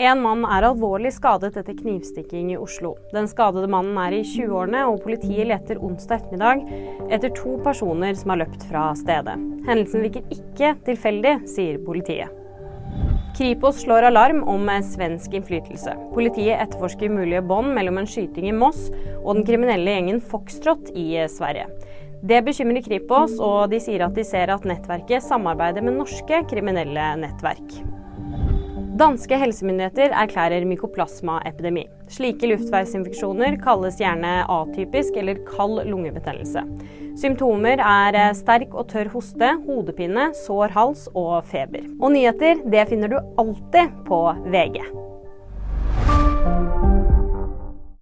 En mann er alvorlig skadet etter knivstikking i Oslo. Den skadede mannen er i 20-årene, og politiet leter onsdag ettermiddag etter to personer som har løpt fra stedet. Hendelsen virker ikke tilfeldig, sier politiet. Kripos slår alarm om svensk innflytelse. Politiet etterforsker mulige bånd mellom en skyting i Moss og den kriminelle gjengen Foxtrot i Sverige. Det bekymrer Kripos, og de sier at de ser at nettverket samarbeider med norske kriminelle nettverk. Danske helsemyndigheter erklærer mykoplasmaepidemi. Slike luftveisinfeksjoner kalles gjerne atypisk eller kald lungebetennelse. Symptomer er eh, sterk og tørr hoste, hodepine, sår hals og feber. Og nyheter det finner du alltid på VG.